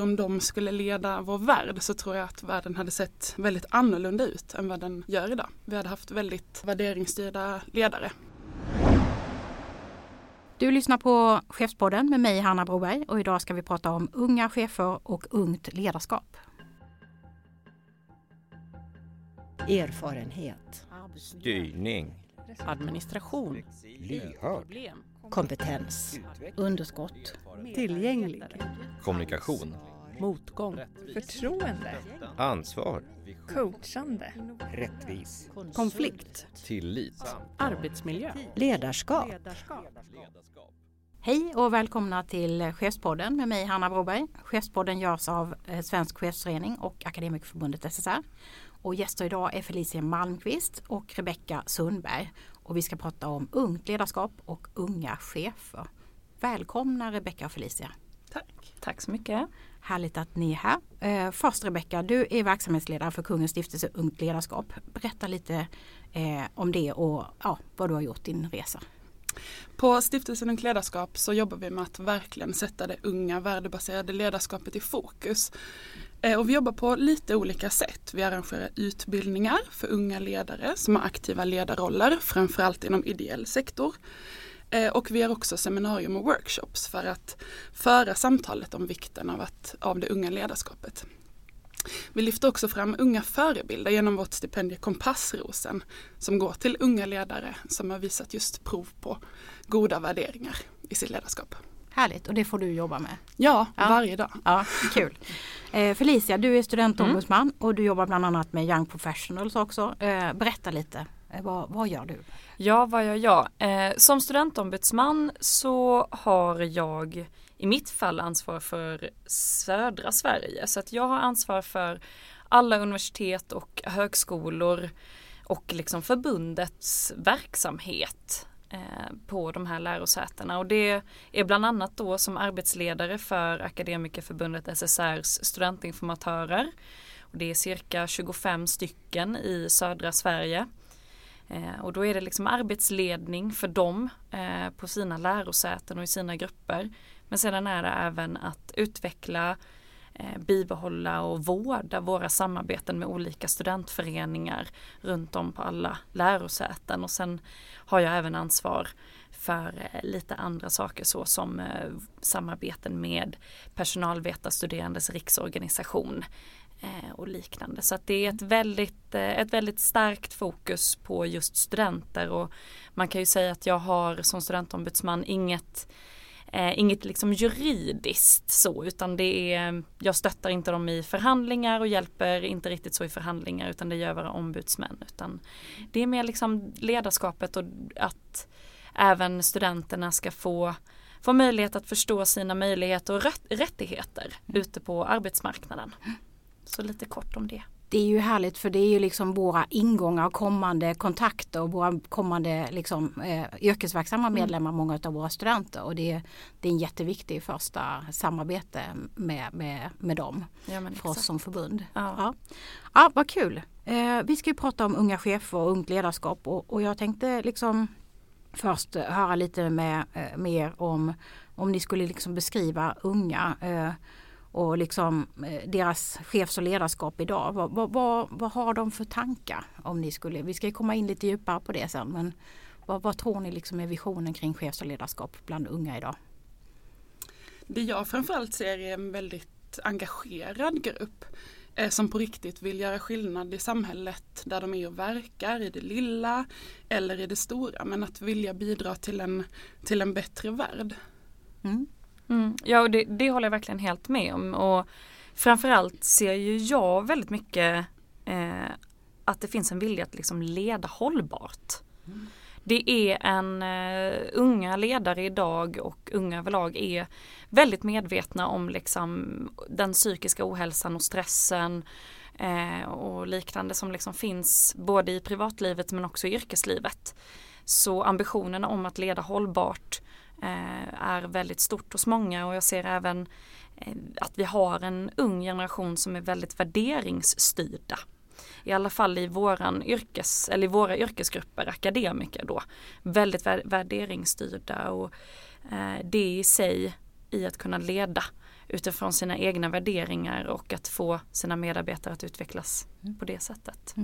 Om de skulle leda vår värld så tror jag att världen hade sett väldigt annorlunda ut än vad den gör idag. Vi hade haft väldigt värderingsstyrda ledare. Du lyssnar på Chefspodden med mig Hanna Broberg och idag ska vi prata om unga chefer och ungt ledarskap. Erfarenhet. Styrning. Administration. Lyhörd. Kompetens. Underskott. Tillgänglig. Kommunikation. Motgång. Förtroende. Ansvar. Coachande. Rättvis. Konflikt. Tillit. Arbetsmiljö. Ledarskap. Hej och välkomna till Chefspodden med mig Hanna Broberg. Chefspodden görs av eh, Svensk Chefsförening och Akademikerförbundet SSR. Och gäster idag är Felicia Malmqvist och Rebecka Sundberg. Och vi ska prata om ungt ledarskap och unga chefer. Välkomna Rebecka och Felicia. Tack. Tack så mycket. Härligt att ni är här. Eh, först Rebecka, du är verksamhetsledare för Kungens stiftelse Ungt ledarskap. Berätta lite eh, om det och ja, vad du har gjort din resa. På Stiftelsen Ungt ledarskap så jobbar vi med att verkligen sätta det unga värdebaserade ledarskapet i fokus. Eh, och vi jobbar på lite olika sätt. Vi arrangerar utbildningar för unga ledare som har aktiva ledarroller, framförallt inom ideell sektor. Eh, och vi har också seminarium och workshops för att föra samtalet om vikten av, att, av det unga ledarskapet. Vi lyfter också fram unga förebilder genom vårt stipendie Kompassrosen som går till unga ledare som har visat just prov på goda värderingar i sitt ledarskap. Härligt och det får du jobba med. Ja, Ja. varje dag. Ja, kul. Eh, Felicia, du är studentombudsman och du jobbar bland annat med Young Professionals också. Eh, berätta lite, Eh, vad, vad gör du? Ja, vad gör jag? Eh, som studentombudsman så har jag i mitt fall ansvar för södra Sverige. Så att jag har ansvar för alla universitet och högskolor och liksom förbundets verksamhet eh, på de här lärosätena. Och det är bland annat då som arbetsledare för Akademikerförbundet SSRs studentinformatörer. Och det är cirka 25 stycken i södra Sverige. Eh, och då är det liksom arbetsledning för dem eh, på sina lärosäten och i sina grupper. Men sedan är det även att utveckla, eh, bibehålla och vårda våra samarbeten med olika studentföreningar runt om på alla lärosäten. Och sen har jag även ansvar för eh, lite andra saker så som eh, samarbeten med personalvetarstuderandes riksorganisation och liknande. Så att det är ett väldigt, eh, ett väldigt starkt fokus på just studenter och man kan ju säga att jag har som studentombudsman inget Eh, inget liksom juridiskt så utan det är, jag stöttar inte dem i förhandlingar och hjälper inte riktigt så i förhandlingar utan det gör våra ombudsmän. Utan det är mer liksom ledarskapet och att även studenterna ska få, få möjlighet att förstå sina möjligheter och rätt, rättigheter ute på arbetsmarknaden. Så lite kort om det. Det är ju härligt för det är ju liksom våra ingångar och kommande kontakter och våra kommande liksom, eh, yrkesverksamma medlemmar, många av våra studenter. Och det, är- det är en jätteviktig första samarbete med, med, med dem Ja, för oss exakt. som förbund. Ja. Ja, ja vad kul. Eh, vi ska ju prata om unga chefer och ungt ledarskap och, och jag tänkte liksom först höra lite med, eh, mer om om ni skulle liksom beskriva unga eh, och liksom eh, deras chefs och ledarskap idag. Vad, vad, vad, vad har de för tankar? Om ni skulle, vi ska komma in lite djupare på det sen men vad, vad tror ni liksom är visionen kring chefs och ledarskap bland unga idag? Det jag framförallt ser är en väldigt engagerad grupp eh, som på riktigt vill göra skillnad i samhället där de är och verkar, i det lilla eller i det stora. Men att vilja bidra till en, till en bättre värld. Mm. Mm, ja, och det, det håller jag verkligen helt med om. Och framförallt ser ju jag väldigt mycket eh, att det finns en vilja att liksom leda hållbart. Det är en, uh, unga ledare idag och unga överlag är väldigt medvetna om liksom den psykiska ohälsan och stressen eh, och liknande som liksom finns både i privatlivet men också i yrkeslivet. Så ambitionerna om att leda hållbart är väldigt stort hos många och jag ser även eh, att vi har en ung generation som är väldigt värderingsstyrda. I alla fall i våran yrkes, eller i våra yrkesgrupper, akademiker då. Väldigt vär, värderingsstyrda och eh, det i sig i att kunna leda utifrån sina egna värderingar och att få sina medarbetare att utvecklas på det sättet.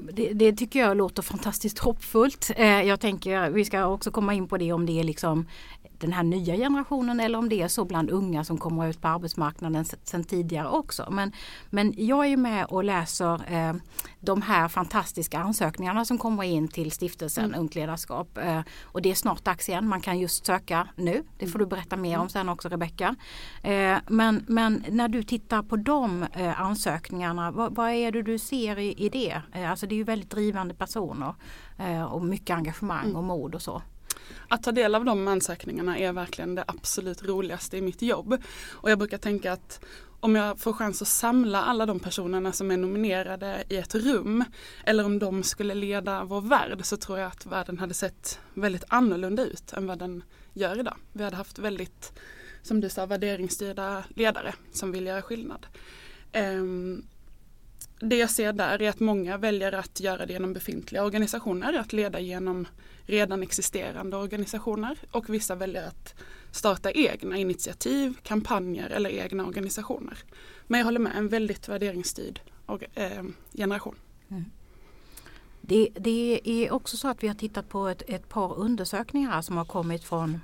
Det, det tycker jag låter fantastiskt hoppfullt. Eh, jag tänker vi ska också komma in på det om det är liksom den här nya generationen eller om det är så bland unga som kommer ut på arbetsmarknaden sedan tidigare också. Men, men jag är med och läser eh, de här fantastiska ansökningarna som kommer in till stiftelsen Mm. Ungt ledarskap. Eh, och det är snart dags igen. Man kan just söka nu. Det får du berätta mer om sen också Rebecka. Eh, men, men när du tittar på de eh, ansökningarna, vad, vad är det du ser i, i det? Eh, alltså det är ju väldigt drivande personer eh, och mycket engagemang och mod och så. Att ta del av de ansökningarna är verkligen det absolut roligaste i mitt jobb. Och jag brukar tänka att om jag får chans att samla alla de personerna som är nominerade i ett rum eller om de skulle leda vår värld så tror jag att världen hade sett väldigt annorlunda ut än vad den gör idag. Vi hade haft väldigt, som du sa, värderingsstyrda ledare som vill göra skillnad. Um, det jag ser där är att många väljer att göra det genom befintliga organisationer, att leda genom redan existerande organisationer och vissa väljer att starta egna initiativ, kampanjer eller egna organisationer. Men jag håller med, en väldigt värderingsstyrd eh, generation. Mm. Det, det är också så att vi har tittat på ett, ett par undersökningar som har kommit från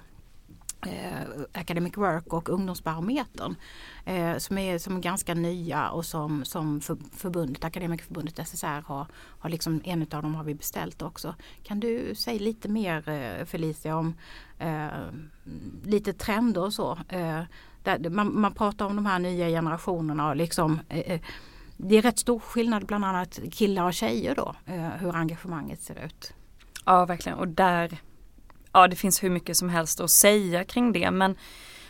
eh, Academic Work och Ungdomsbarometern eh, som, är, som är ganska nya och som, som för, förbundet, Akademikerförbundet SSR har, har liksom, en av dem har vi beställt också. Kan du säga lite mer eh, Felicia om eh, lite trender och så? Eh, där, man, man pratar om de här nya generationerna och liksom eh, eh, det är rätt stor skillnad bland annat killar och tjejer då, eh, hur engagemanget ser ut. Ja, verkligen. Och där, ja det finns hur mycket som helst att säga kring det. Men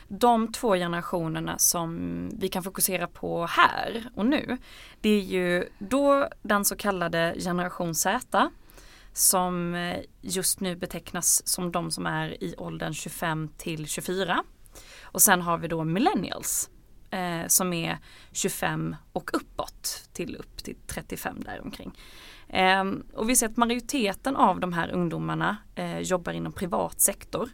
de två generationerna som vi kan fokusera på här och nu. Det är ju då den så kallade generation Z. Som eh, just nu betecknas som de som är i åldern 25 till 24. Och sen har vi då millennials. Eh, som är 25 och uppåt till upp till 35 däromkring. Eh, och vi ser att majoriteten av de här ungdomarna eh, jobbar inom privat sektor.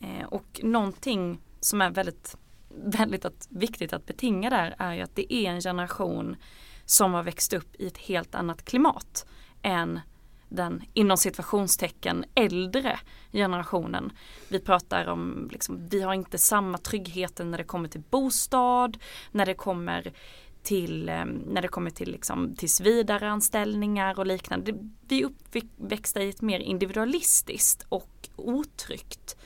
Eh, och någonting som är väldigt, väldigt att, viktigt att betinga där är ju att det är en generation som har växt upp i ett helt annat klimat än den inom situationstecken äldre generationen. Vi pratar om, liksom, vi har inte samma tryggheten när det kommer till bostad, när det kommer till, ehm, när det kommer till liksom, tills vidare anställningar och liknande. Vi är uppväxta i ett mer individualistiskt och otryggt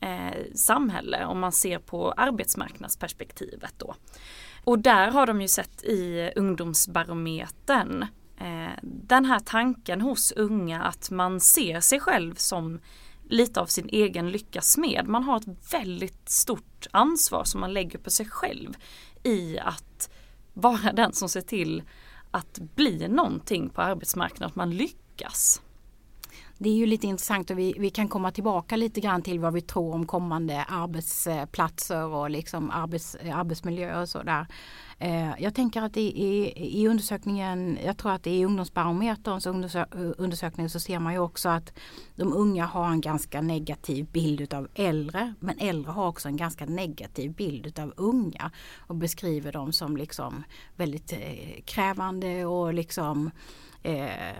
eh, samhälle om man ser på arbetsmarknadsperspektivet då. Och där har de ju sett i ungdomsbarometern eh, den här tanken hos unga att man ser sig själv som lite av sin egen lyckas smed. Man har ett väldigt stort ansvar som man lägger på sig själv i att vara den som ser till att bli någonting på arbetsmarknaden, att man lyckas. Det är ju lite intressant och vi, vi kan komma tillbaka lite grann till vad vi tror om kommande arbetsplatser och liksom arbets, arbetsmiljö och sådär. Eh, jag tänker att det är, i undersökningen, jag tror att det är i ungdomsbarometerns undersö, undersökning så ser man ju också att de unga har en ganska negativ bild utav äldre men äldre har också en ganska negativ bild utav unga och beskriver dem som liksom väldigt eh, krävande och liksom eh,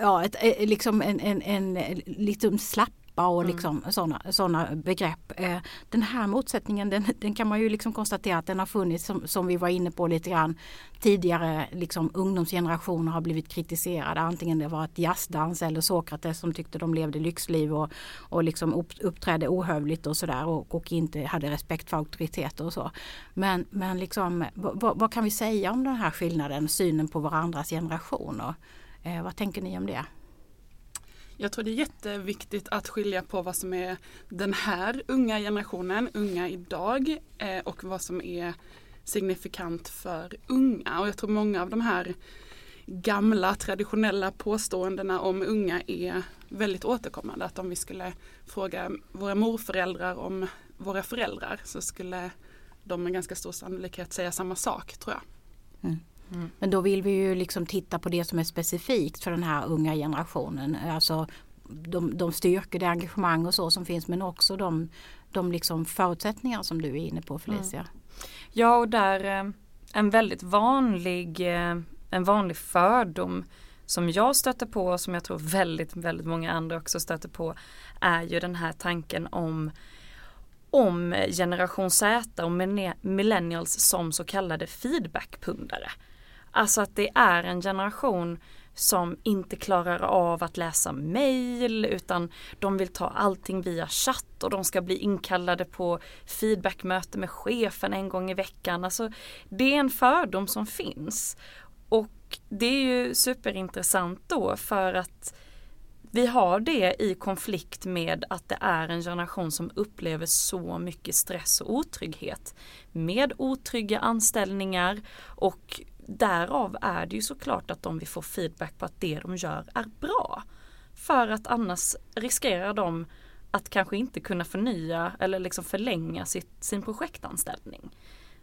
ja, ett, eh, liksom en, en, en, en liksom slappa och liksom sådana såna begrepp. Eh, Den här motsättningen den, den kan man ju liksom konstatera att den har funnits som, som vi var inne på lite grann tidigare. Liksom ungdomsgenerationer har blivit kritiserade antingen det var ett jazzdans eller Sokrates som tyckte de levde lyxliv och, och liksom upp, uppträdde ohövligt och sådär och, och inte hade respekt för auktoriteter och så. Men, men liksom, vad, vad kan vi säga om den här skillnaden, synen på varandras generationer? Eh, vad tänker ni om det? Jag tror det är jätteviktigt att skilja på vad som är den här unga generationen, unga idag eh, och vad som är signifikant för unga. Och jag tror många av de här gamla traditionella påståendena om unga är väldigt återkommande. Att om vi skulle fråga våra morföräldrar om våra föräldrar så skulle de med ganska stor sannolikhet säga samma sak tror jag. Men då vill vi ju liksom titta på det som är specifikt för den här unga generationen. Alltså de, de styrkor, det engagemang och så som finns men också de, de liksom förutsättningar som du är inne på Felicia. Ja och där eh, en väldigt vanlig, eh, en vanlig fördom som jag stöter på och som jag tror väldigt, väldigt många andra också stöter på är ju den här tanken om om generation Z och millennials som så kallade feedbackpundare. Alltså att det är en generation som inte klarar av att läsa mail utan de vill ta allting via chatt och de ska bli inkallade på feedbackmöte med chefen en gång i veckan. Alltså, det är en fördom som finns. Och det är ju superintressant då för att vi har det i konflikt med att det är en generation som upplever så mycket stress och otrygghet. Med otrygga anställningar och därav är det ju såklart att de vill få feedback på att det de gör är bra. För att annars riskerar de att kanske inte kunna förnya eller liksom förlänga sitt, sin projektanställning.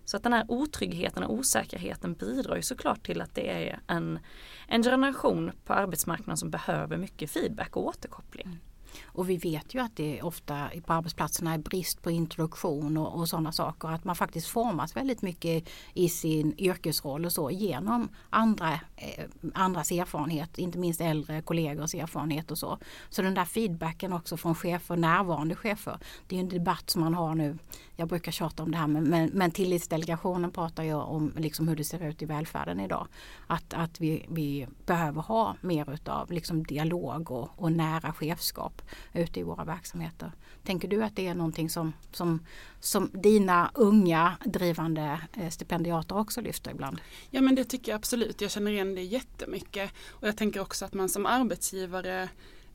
Så att den här otryggheten och osäkerheten bidrar ju såklart till att det är en, en generation på arbetsmarknaden som behöver mycket feedback och återkoppling. Mm. Och vi vet ju att det ofta på arbetsplatserna är brist på introduktion och, och sådana saker. Att man faktiskt formas väldigt mycket i sin yrkesroll och så genom andra, eh, andras erfarenhet, inte minst äldre kollegors erfarenhet och så. Så den där feedbacken också från chefer, närvarande chefer. Det är en debatt som man har nu. Jag brukar tjata om det här men, men, men tillitsdelegationen pratar ju om liksom hur det ser ut i välfärden idag. Att, att vi, vi behöver ha mer utav liksom dialog och, och nära chefskap ute i våra verksamheter. Tänker du att det är någonting som, som, som dina unga drivande eh, stipendiater också lyfter ibland? Ja men det tycker jag absolut. Jag känner igen det jättemycket. Och jag tänker också att man som arbetsgivare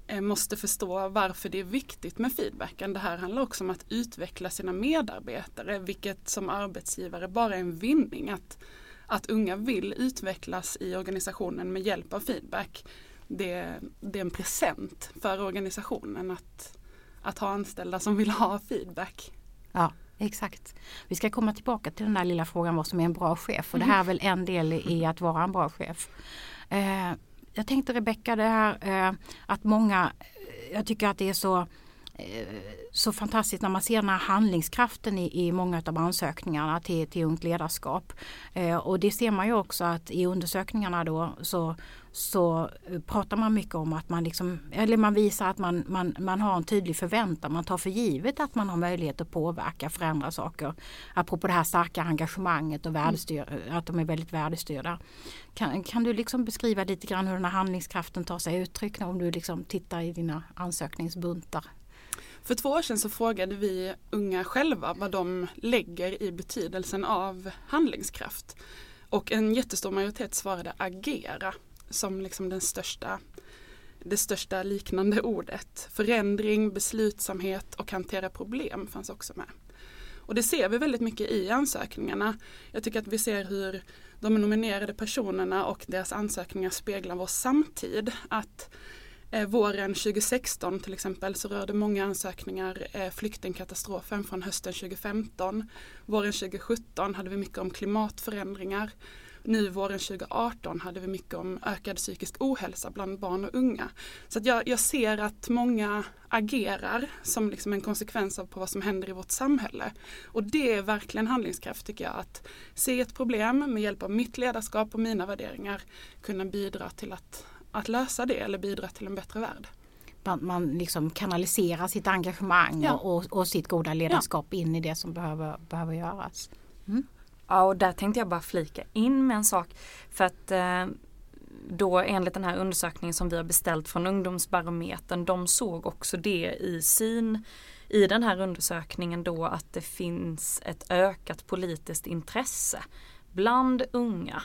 eh, måste förstå varför det är viktigt med feedbacken. Det här handlar också om att utveckla sina medarbetare vilket som arbetsgivare bara är en vinning. Att, att unga vill utvecklas i organisationen med hjälp av feedback det, det är en present för organisationen att, att ha anställda som vill ha feedback. Ja, exakt. Vi ska komma tillbaka till den där lilla frågan vad som är en bra chef och det här är väl en del i att vara en bra chef. Eh, jag tänkte Rebecka det här eh, att många, jag tycker att det är så Eh, Eh, så fantastiskt när man ser den här handlingskraften i, i många av ansökningarna till, till ungt ledarskap. Eh, och det ser man ju också att i undersökningarna då så, så pratar man mycket om att man liksom, eller man visar att man, man, man har en tydlig förväntan, man tar för givet att man har möjlighet att påverka, förändra saker. Apropå det här starka engagemanget och värdestyr, att de är väldigt värdestyrda. Kan, kan du liksom beskriva lite grann hur den här handlingskraften tar sig uttryck om du liksom tittar i dina ansökningsbuntar? För två år sedan så frågade vi unga själva vad de lägger i betydelsen av handlingskraft. Och en jättestor majoritet svarade agera som liksom den största, det största liknande ordet. Förändring, beslutsamhet och hantera problem fanns också med. Och det ser vi väldigt mycket i ansökningarna. Jag tycker att vi ser hur de nominerade personerna och deras ansökningar speglar vår samtid. Att Eh, våren 2016 till exempel så rörde många ansökningar eh, flyktingkatastrofen från hösten 2015. Våren 2017 hade vi mycket om klimatförändringar. Nu våren 2018 hade vi mycket om ökad psykisk ohälsa bland barn och unga. Så jag, jag, ser att många agerar som liksom en konsekvens av på vad som händer i vårt samhälle. Och det är verkligen handlingskraft tycker jag. Att se ett problem med hjälp av mitt ledarskap och mina värderingar kunna bidra till att att lösa det eller bidra till en bättre värld. Man, man liksom kanaliserar sitt engagemang ja. och, och, sitt goda ledarskap ja. in i det som behöver, behöver göras. Mm. Ja och där tänkte jag bara flika in med en sak. För att eh, då enligt den här undersökningen som vi har beställt från Ungdomsbarometern, de såg också det i sin i den här undersökningen då att det finns ett ökat politiskt intresse bland unga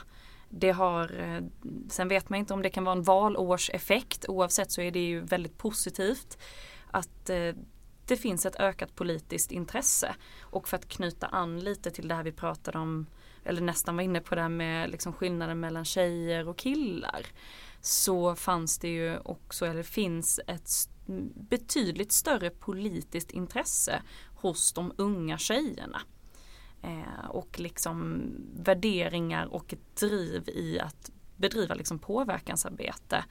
det har, eh, sen vet man inte om det kan vara en valårseffekt. Oavsett så är det ju väldigt positivt att eh, det finns ett ökat politiskt intresse. Och för att knyta an lite till det här vi pratade om, eller nästan var inne på det här med liksom skillnaden mellan tjejer och killar. Så fanns det ju också, eller finns ett betydligt större politiskt intresse hos de unga tjejerna. Eh, och liksom värderingar och ett driv i att bedriva liksom påverkansarbete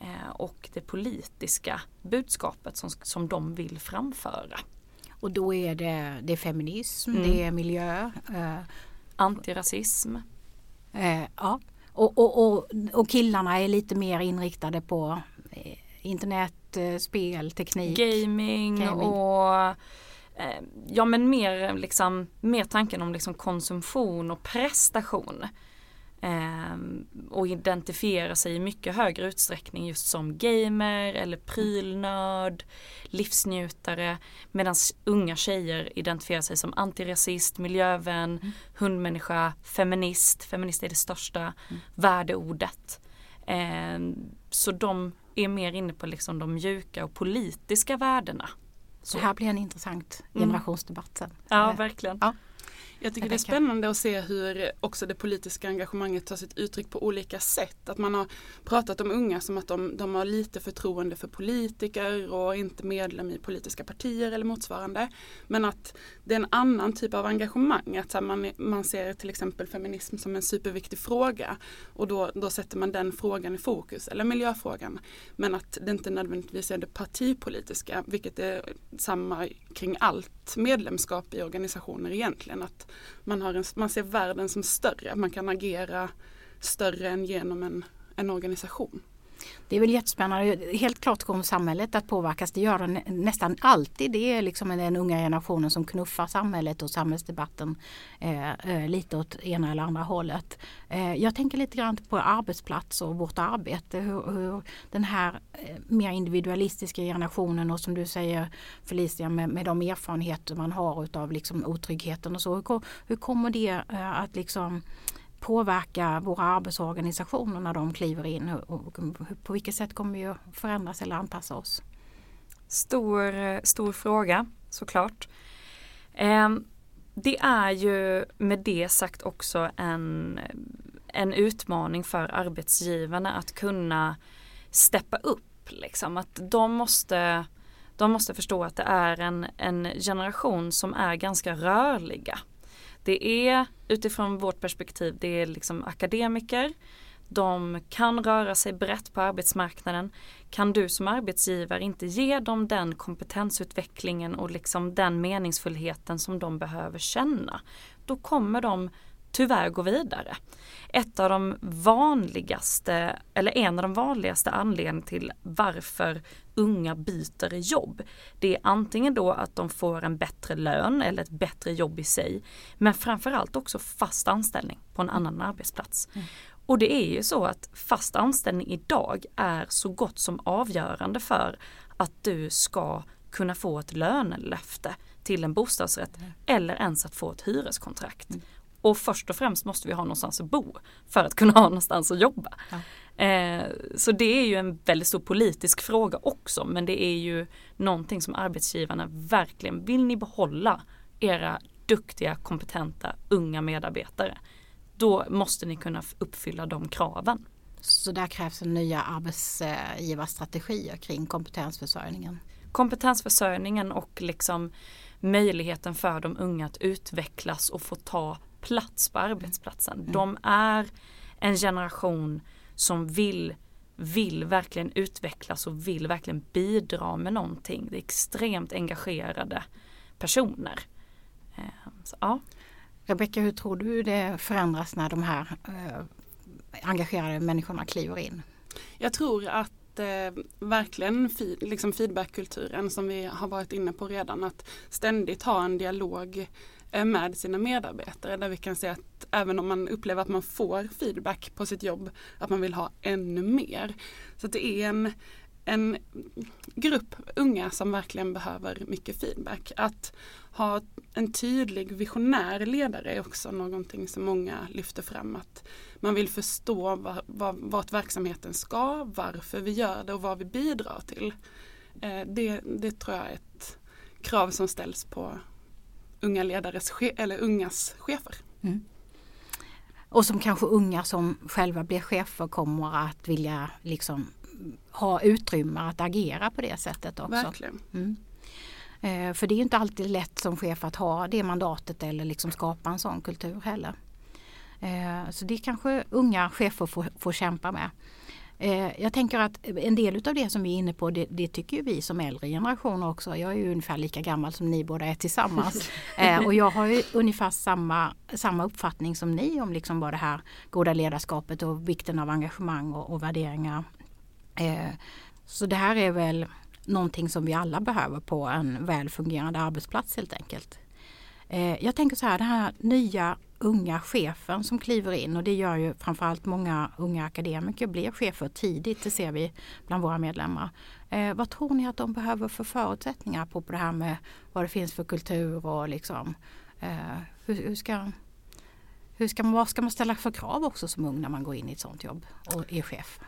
eh, och det politiska budskapet som, som de vill framföra. Och då är det, det är feminism, Mm. det är miljö. Eh, Antirasism. eh, ja. och, och, och, och killarna är lite mer inriktade på eh, internet, spel, teknik. gaming, Gaming. och eh, ja men mer liksom mer tanken om liksom konsumtion och prestation. Eh, och identifiera sig i mycket högre utsträckning just som gamer eller prylnörd, livsnjutare. Medan unga tjejer identifierar sig som antirasist, miljövän, hundmänniska, feminist. Feminist är det största värdeordet. Eh, så de är mer inne på liksom de mjuka och politiska värdena. Så här blir en intressant Mm. generationsdebatt sen. Ja, verkligen. Ja. Jag tycker det är spännande att se hur också det politiska engagemanget tar sitt uttryck på olika sätt. Att man har pratat om unga som att de, de har lite förtroende för politiker och inte medlem i politiska partier eller motsvarande. Men att det är en annan typ av engagemang. Att man, man ser till exempel feminism som en superviktig fråga och då, då sätter man den frågan i fokus, eller miljöfrågan. Men att det inte nödvändigtvis är det partipolitiska, vilket är samma kring allt medlemskap i organisationer egentligen. Att man, har en, man ser världen som större, man kan agera större än genom en, en organisation. Det är väl jättespännande. Helt klart kommer samhället att påverkas. Det gör det nästan alltid. Det är liksom den unga generationen som knuffar samhället och samhällsdebatten eh, eh lite åt ena eller andra hållet. Eh, jag tänker lite grann på arbetsplatser och vårt arbete. Hur, hur den här eh, mer individualistiska generationen och som du säger Felicia med, med de erfarenheter man har utav liksom otryggheten och så. Hur, hur kommer det eh, att liksom påverka våra arbetsorganisationer när de kliver in? Och, på vilket sätt kommer vi att förändras eller anpassa oss? Stor, eh, stor fråga såklart. Ehm, det är ju med det sagt också en, en utmaning för arbetsgivarna att kunna steppa upp. Liksom. Att de måste, de måste förstå att det är en, en generation som är ganska rörliga. Det är utifrån vårt perspektiv, det är liksom akademiker, de kan röra sig brett på arbetsmarknaden. Kan du som arbetsgivare inte ge dem den kompetensutvecklingen och liksom den meningsfullheten som de behöver känna, då kommer de tyvärr gå vidare. Ett av de vanligaste, eller en av de vanligaste anledningarna till varför unga byter jobb. Det är antingen då att de får en bättre lön eller ett bättre jobb i sig. Men framförallt också fast anställning på en annan arbetsplats. Och det är ju så att fast anställning idag är så gott som avgörande för att du ska kunna få ett lönelöfte till en bostadsrätt eller ens att få ett hyreskontrakt. Och först och främst måste vi ha någonstans att bo för att kunna ha någonstans att jobba. Eh, så det är ju en väldigt stor politisk fråga också men det är ju någonting som arbetsgivarna verkligen, vill ni behålla era duktiga, kompetenta, unga medarbetare då måste ni kunna uppfylla de kraven. Så där krävs en nya arbetsgivarstrategier kring kompetensförsörjningen. Kompetensförsörjningen och liksom möjligheten för de unga att utvecklas och få ta plats på arbetsplatsen. De är en generation som vill, vill verkligen utvecklas och vill verkligen bidra med någonting. Det är extremt engagerade personer. Eh, Så, ja. Rebecka, hur tror du det förändras när de här eh, engagerade människorna kliver in? Jag tror att eh, verkligen fi, liksom feedbackkulturen som vi har varit inne på redan att ständigt ha en dialog Eh, med sina medarbetare där vi kan se att även om man upplever att man får feedback på sitt jobb att man vill ha ännu mer. Så att det är en, en grupp unga som verkligen behöver mycket feedback. Att ha en tydlig visionär ledare är också någonting som många lyfter fram. Att man vill förstå vad, var, vart verksamheten ska, varför vi gör det och vad vi bidrar till. Eh, det, det tror jag är ett krav som ställs på unga ledares eller ungas chefer. Och som kanske unga som själva blir chefer kommer att vilja liksom ha utrymme att agera på det sättet också. Verkligen. Mm. Eh, för det är inte alltid lätt som chef att ha det mandatet eller liksom skapa en sån kultur heller. Eh, så det kanske unga chefer får, får kämpa med. Eh, jag tänker att en del utav det som vi är inne på det, det tycker vi som äldre generationer också. Jag är ju ungefär lika gammal som ni båda är tillsammans. Eh, och jag har ju ungefär samma, samma uppfattning som ni om liksom vad det här goda ledarskapet och vikten av engagemang och, och värderingar. Eh, så det här är väl någonting som vi alla behöver på en väl fungerande arbetsplats helt enkelt. Jag tänker så här, den här nya unga chefen som kliver in och det gör ju framförallt många unga akademiker blir chefer tidigt, det ser vi bland våra medlemmar. Eh, vad tror ni att de behöver för förutsättningar på, det här med vad det finns för kultur och liksom eh, hur, hur, ska, hur ska man, vad ska man ställa för krav också som ung när man går in i ett sånt jobb och är chef?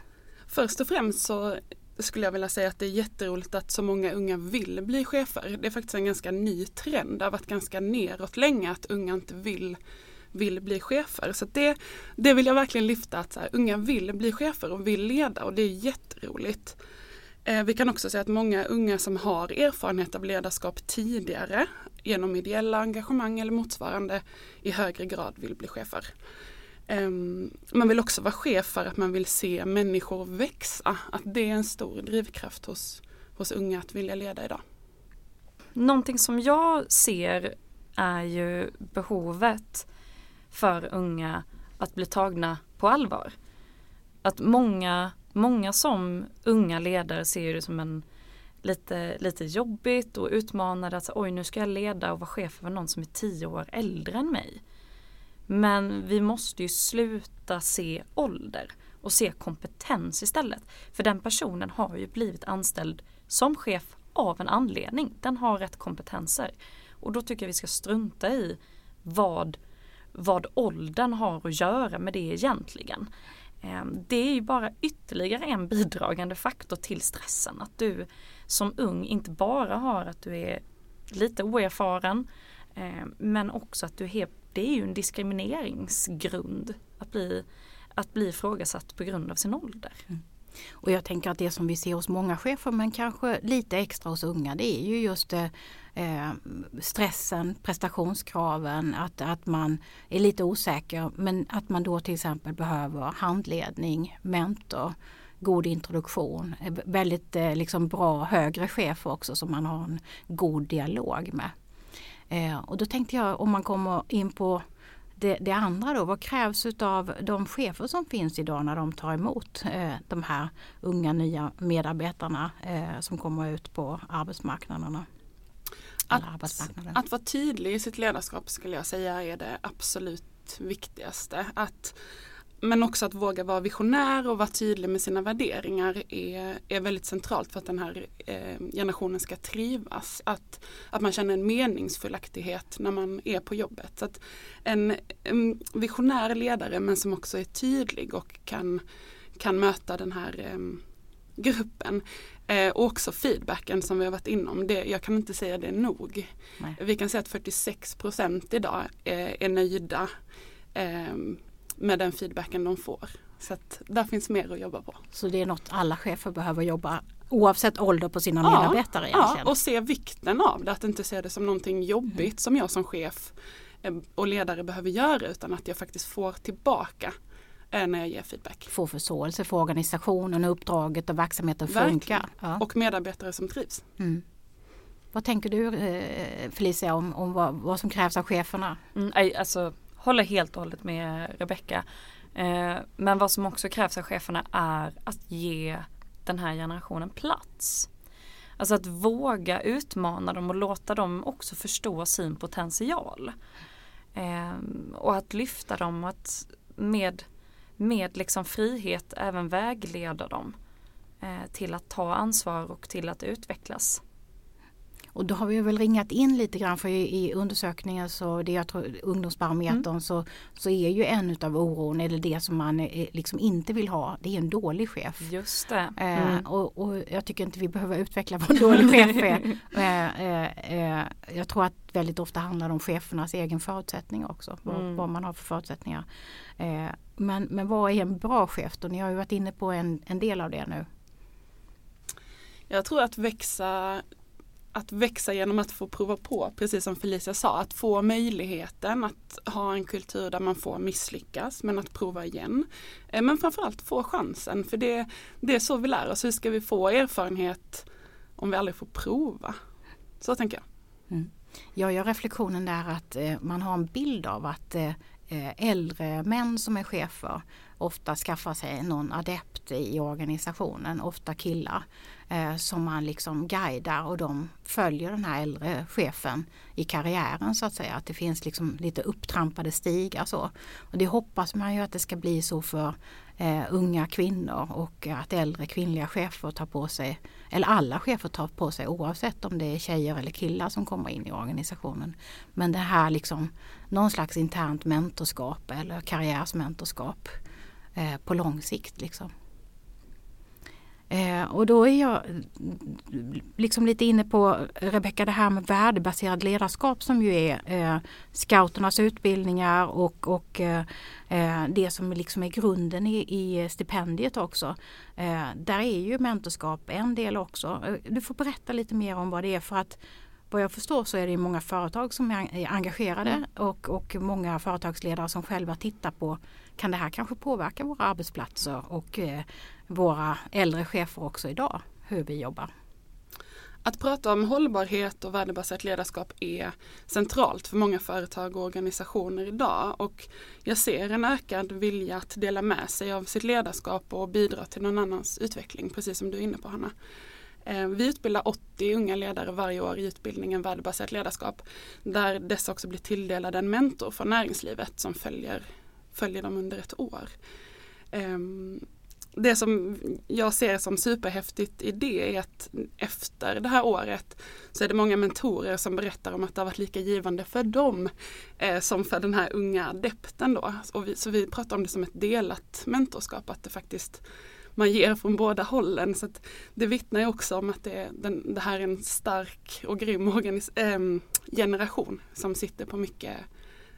Först och främst så skulle jag vilja säga att det är jätteroligt att så många unga vill bli chefer. Det är faktiskt en ganska ny trend. Det har varit ganska neråt länge att unga inte vill, vill bli chefer. Så det, det vill jag verkligen lyfta att så här, unga vill bli chefer och vill leda och det är jätteroligt. Eh, vi kan också säga att många unga som har erfarenhet av ledarskap tidigare genom ideella engagemang eller motsvarande i högre grad vill bli chefer. Ehm, man vill också vara chef för att man vill se människor växa. Att det är en stor drivkraft hos, hos unga att vilja leda idag. Någonting som jag ser är ju behovet för unga att bli tagna på allvar. Att många, många som unga ledare ser det som en lite, lite jobbigt och utmanande att oj nu ska jag leda och vara chef över någon som är tio år äldre än mig. Men vi måste ju sluta se ålder och se kompetens istället. För den personen har ju blivit anställd som chef av en anledning. Den har rätt kompetenser. Och då tycker jag vi ska strunta i vad, vad åldern har att göra med det egentligen. Ehm, det är ju bara ytterligare en bidragande faktor till stressen. Att du som ung inte bara har att du är lite oerfaren ehm, men också att du är det är ju en diskrimineringsgrund att bli, att bli ifrågasatt på grund av sin ålder. Mm. Och jag tänker att det som vi ser hos många chefer men kanske lite extra hos unga det är ju just eh, eh stressen, prestationskraven, att, att man är lite osäker men att man då till exempel behöver handledning, mentor, god introduktion, eh, väldigt eh, liksom bra högre chef också som man har en god dialog med. Eh, och då tänkte jag om man kommer in på det, det, andra då, vad krävs av de chefer som finns idag när de tar emot eh, de här unga nya medarbetarna eh, som kommer ut på arbetsmarknaderna? Att, att vara tydlig i sitt ledarskap skulle jag säga är det absolut viktigaste. Att, men också att våga vara visionär och vara tydlig med sina värderingar är, är väldigt centralt för att den här eh, generationen ska trivas. Att, att man känner en meningsfullaktighet när man är på jobbet. Så att en, en visionär ledare men som också är tydlig och kan, kan möta den här eh, gruppen. Eh, och också feedbacken som vi har varit inom. Det, jag kan inte säga det nog. Nej. Vi kan säga att 46% idag eh, är nöjda eh, med den feedbacken de får. Så att där finns mer att jobba på. Så det är något alla chefer behöver jobba oavsett ålder på sina ja, medarbetare egentligen? Ja, och se vikten av det. Att inte se det som någonting jobbigt mm. som jag som chef eh, och ledare behöver göra utan att jag faktiskt får tillbaka eh, när jag ger feedback. Få förståelse för organisationen, uppdraget och verksamheten funkar. Ja. Och medarbetare som trivs. Mm. Vad tänker du eh, Felicia om, om vad, vad, som krävs av cheferna? Mm, alltså, håller helt och hållet med Rebecka. Eh, men vad som också krävs av cheferna är att ge den här generationen plats. Alltså att våga utmana dem och låta dem också förstå sin potential. Eh, och att lyfta dem och att med, med liksom frihet även vägleda dem eh, till att ta ansvar och till att utvecklas. Och då har vi väl ringat in lite grann för i, i undersökningen så det jag tror ungdomsbarometern mm. så, så är ju en utav oron eller det som man är, liksom inte vill ha det är en dålig chef. Just det. Eh, mm. Eh, och, och, jag tycker inte vi behöver utveckla vad dålig chef är. Eh, eh, eh, jag tror att väldigt ofta handlar det om chefernas egen förutsättning också. Vad, mm. vad man har för förutsättningar. Eh, men, men vad är en bra chef då? Ni har ju varit inne på en, en del av det nu. Jag tror att växa att växa genom att få prova på, precis som Felicia sa, att få möjligheten att ha en kultur där man får misslyckas men att prova igen. Eh, men framförallt få chansen för det, det är så vi lär oss. Hur ska vi få erfarenhet om vi aldrig får prova? Så tänker jag. Mm. Jag gör reflektionen där att eh, man har en bild av att eh, äldre män som är chefer ofta skaffar sig någon adept i organisationen, ofta killar eh, som man liksom guidar och de följer den här äldre chefen i karriären så att säga. Att det finns liksom lite upptrampade stigar så. Och det hoppas man ju att det ska bli så för eh, unga kvinnor och att äldre kvinnliga chefer tar på sig, eller alla chefer tar på sig oavsett om det är tjejer eller killar som kommer in i organisationen. Men det här liksom någon slags internt mentorskap eller karriärsmentorskap eh, på lång sikt. Liksom. Eh, och då är jag liksom lite inne på Rebecka det här med värdebaserad ledarskap som ju är eh, scouternas utbildningar och, och eh, eh det som liksom är grunden i, i stipendiet också. Eh, där är ju mentorskap en del också. Eh, du får berätta lite mer om vad det är för att vad jag förstår så är det många företag som är engagerade mm. och, och många företagsledare som själva tittar på kan det här kanske påverka våra arbetsplatser och eh, våra äldre chefer också idag, hur vi jobbar. Att prata om hållbarhet och värdebaserat ledarskap är centralt för många företag och organisationer idag och jag ser en ökad vilja att dela med sig av sitt ledarskap och bidra till någon annans utveckling, precis som du är inne på Hanna. Eh, vi utbildar 80 unga ledare varje år i utbildningen värdebaserat ledarskap där dessa också blir tilldelade en mentor från näringslivet som följer, följer dem under ett år. Ehm, det som jag ser som superhäftigt i det är att efter det här året så är det många mentorer som berättar om att det har varit lika givande för dem eh, som för den här unga adepten då. Och vi, så vi pratar om det som ett delat mentorskap, att det faktiskt man ger från båda hållen. Så det vittnar ju också om att det, den, det här är en stark och grym äh, generation som sitter på mycket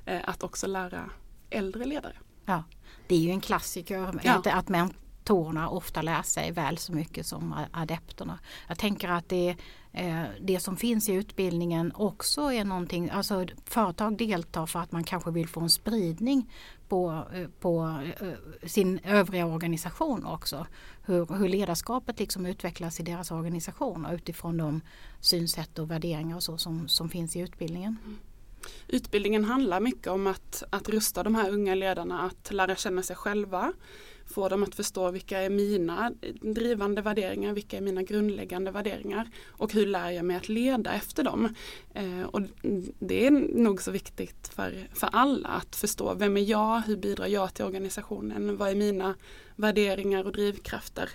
äh, att också lära äldre ledare. Ja, det är ju en klassiker ja. att, att mentorerna ofta lär sig väl så mycket som adepterna. Jag tänker att det, eh, Eh, det som finns i utbildningen också är någonting, alltså företag deltar för att man kanske vill få en spridning på, eh, på eh, sin övriga organisation också. Hur, hur ledarskapet liksom utvecklas i deras organisationer utifrån de synsätt och värderingar och så som, som finns i utbildningen. Mm. Utbildningen handlar mycket om att, att rusta de här unga ledarna att lära känna sig själva, få dem att förstå vilka är mina drivande värderingar, vilka är mina grundläggande värderingar och hur lär jag mig att leda efter dem. Eh, och det är nog så viktigt för, för alla att förstå vem är jag, hur bidrar jag till organisationen, vad är mina värderingar och drivkrafter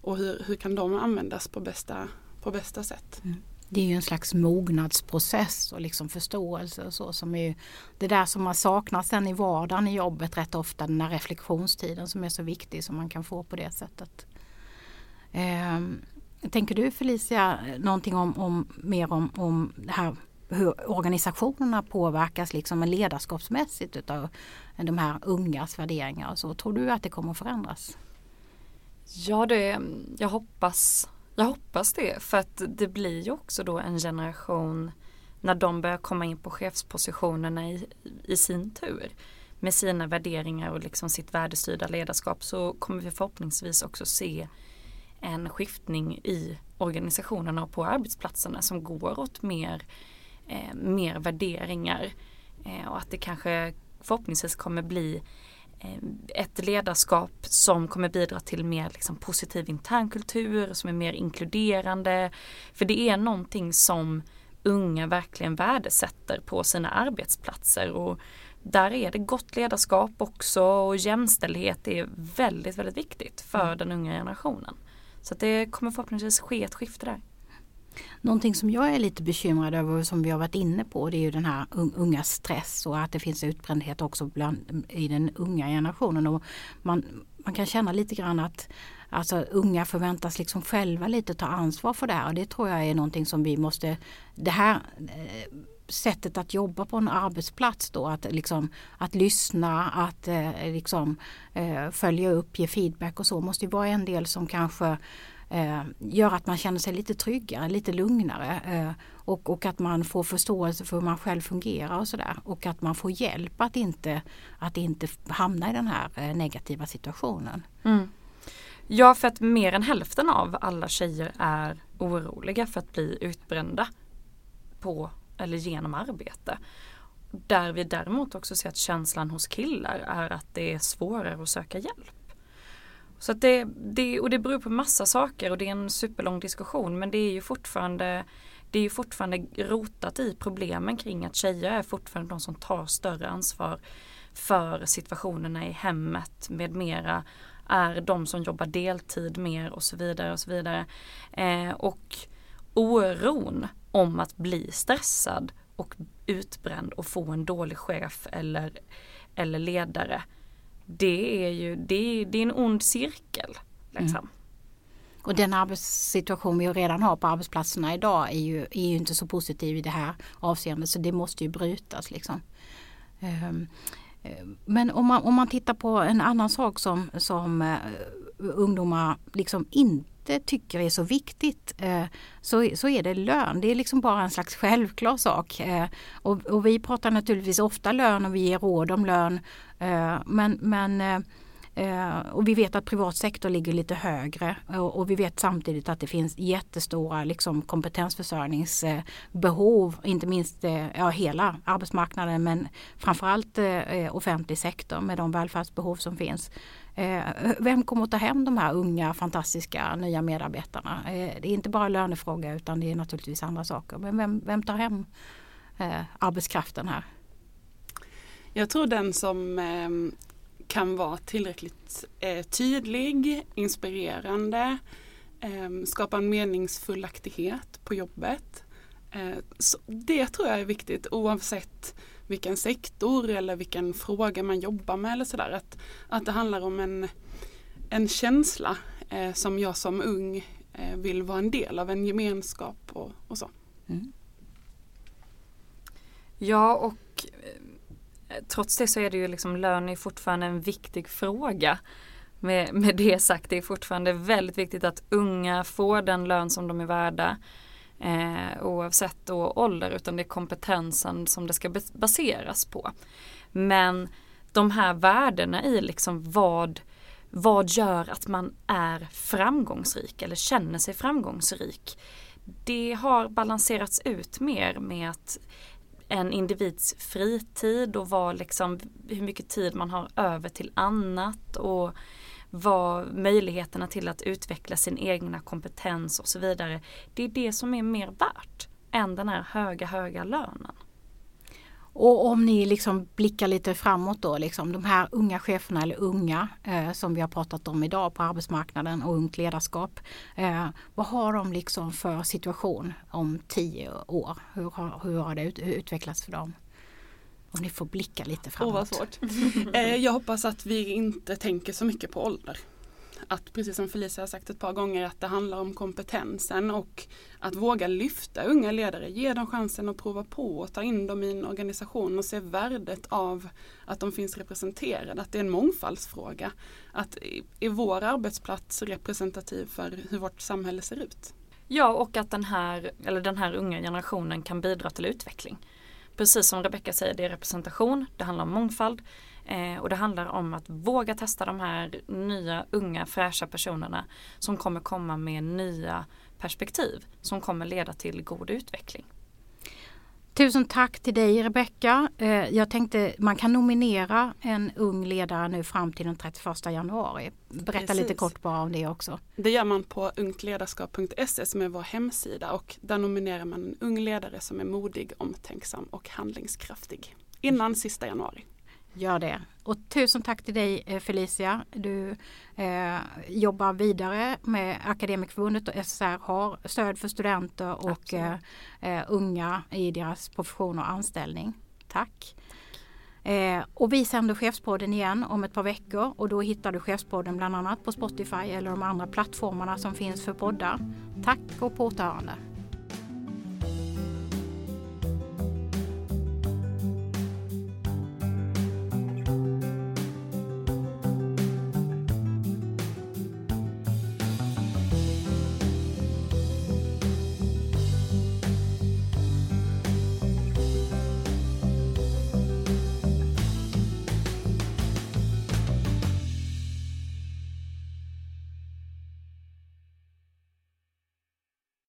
och hur, hur kan de användas på bästa, på bästa sätt. Mm det är ju en slags mognadsprocess och liksom förståelse och så som är det där som man saknar sen i vardagen i jobbet rätt ofta den här reflektionstiden som är så viktig som man kan få på det sättet. Eh, tänker du Felicia någonting om, om mer om, om det här hur organisationerna påverkas liksom ledarskapsmässigt utav de här ungas värderingar och så. Tror du att det kommer att förändras? Ja, det, jag hoppas jag hoppas det för att det blir ju också då en generation när de börjar komma in på chefspositionerna i, i sin tur. Med sina värderingar och liksom sitt värdestyrda ledarskap så kommer vi förhoppningsvis också se en skiftning i organisationerna och på arbetsplatserna som går åt mer, eh, mer värderingar. Eh, och att det kanske förhoppningsvis kommer bli ett ledarskap som kommer bidra till mer liksom, positiv internkultur, som är mer inkluderande. För det är någonting som unga verkligen värdesätter på sina arbetsplatser och där är det gott ledarskap också och jämställdhet är väldigt, väldigt viktigt för mm. den unga generationen. Så det kommer förhoppningsvis ske ett skifte där. Någonting som jag är lite bekymrad över som vi har varit inne på det är ju den här unga stress och att det finns utbrändhet också bland, i den unga generationen. Och man, man kan känna lite grann att alltså, unga förväntas liksom själva lite ta ansvar för det här och det tror jag är någonting som vi måste, det här eh, sättet att jobba på en arbetsplats då, att, liksom, att lyssna, att eh, liksom, eh, följa upp, ge feedback och så måste ju vara en del som kanske eh, gör att man känner sig lite tryggare, lite lugnare eh, och, och att man får förståelse för hur man själv fungerar och sådär och att man får hjälp att inte, att inte hamna i den här eh, negativa situationen. Mm. Ja, för att mer än hälften av alla tjejer är oroliga för att bli utbrända på eller genom arbete. Där vi däremot också ser att känslan hos killar är att det är svårare att söka hjälp. Så att det, det, och det beror på massa saker och det är en superlång diskussion men det är ju fortfarande det är ju fortfarande rotat i problemen kring att tjejer är fortfarande de som tar större ansvar för situationerna i hemmet med mera är de som jobbar deltid mer och så vidare och så vidare. Eh, och oron om att bli stressad och utbränd och få en dålig chef eller, eller ledare. Det är ju det är, det är en ond cirkel. Liksom. Mm. Och den arbetssituation vi redan har på arbetsplatserna idag är ju, är ju inte så positiv i det här avseendet så det måste ju brytas. Liksom. Um, men om man, om man tittar på en annan sak som, som uh, ungdomar liksom inte tycker är så viktigt uh, så, så är det lön. Det är liksom bara en slags självklar sak. Uh, och, och, vi pratar naturligtvis ofta lön och vi ger råd om lön. Eh, men men eh, eh, och vi vet att privat sektor ligger lite högre och, vi vet samtidigt att det finns jättestora liksom, kompetensförsörjningsbehov, inte minst ja, hela arbetsmarknaden men framförallt eh, offentlig sektor med de välfärdsbehov som finns. Vem kommer att ta hem de här unga fantastiska nya medarbetarna? Det är inte bara lönefråga utan det är naturligtvis andra saker. Men vem, vem tar hem arbetskraften här? Jag tror den som ehm, kan vara tillräckligt eh, tydlig, inspirerande, eh, skapa en meningsfullaktighet på jobbet. Eh, det tror jag är viktigt oavsett vilken sektor eller vilken fråga man jobbar med eller sådär. Att, att det handlar om en, en känsla eh, som jag som ung eh, vill vara en del av, en gemenskap och, och så. Mm. Ja och eh, Eh, trots det så är det ju liksom lön är fortfarande en viktig fråga. Med, med det sagt, det är fortfarande väldigt viktigt att unga får den lön som de är värda. Eh, oavsett då ålder utan det är kompetensen som det ska baseras på. Men de här värdena i liksom vad, vad gör att man är framgångsrik eller känner sig framgångsrik. Det har balanserats ut mer med att en individs fritid och vad liksom, hur mycket tid man har över till annat och vad möjligheterna till att utveckla sin egna kompetens och så vidare. Det är det som är mer värt än den här höga, höga lönen. Och om ni liksom blickar lite framåt då, liksom, de här unga cheferna eller unga eh, som vi har pratat om idag på arbetsmarknaden och ungt ledarskap. Eh, vad har de liksom för situation om tio år? Hur har, hur har det ut, utvecklats för dem? Om ni får blicka lite framåt. Oh, vad svårt. eh, jag hoppas att vi inte tänker så mycket på ålder att precis som Felicia har sagt ett par gånger att det handlar om kompetensen och att våga lyfta unga ledare, ge dem chansen att prova på och ta in dem i en organisation och se värdet av att de finns representerade, att det är en mångfaldsfråga. Att är vår arbetsplats representativ för hur vårt samhälle ser ut? Ja och att den här, eller den här unga generationen kan bidra till utveckling. Precis som Rebecka säger, det är representation, det handlar om mångfald. Eh, och det handlar om att våga testa de här nya unga fräscha personerna som kommer komma med nya perspektiv som kommer leda till god utveckling. Tusen tack till dig Rebecka. Eh, jag tänkte man kan nominera en ung ledare nu fram till den 31 januari. Berätta Precis. lite kort bara om det också. Det gör man på ungtledarskap.se som är vår hemsida och där nominerar man en ung ledare som är modig, omtänksam och handlingskraftig innan sista januari. Gör det. Och tusen tack till dig eh, Felicia. Du eh, jobbar vidare med Akademikerförbundet och SSR har stöd för studenter och eh, eh, unga i deras profession och anställning. Tack. Eh, och vi sänder Chefspodden igen om ett par veckor och då hittar du Chefspodden bland annat på Spotify eller de andra plattformarna som finns för poddar. Tack och på återhörande.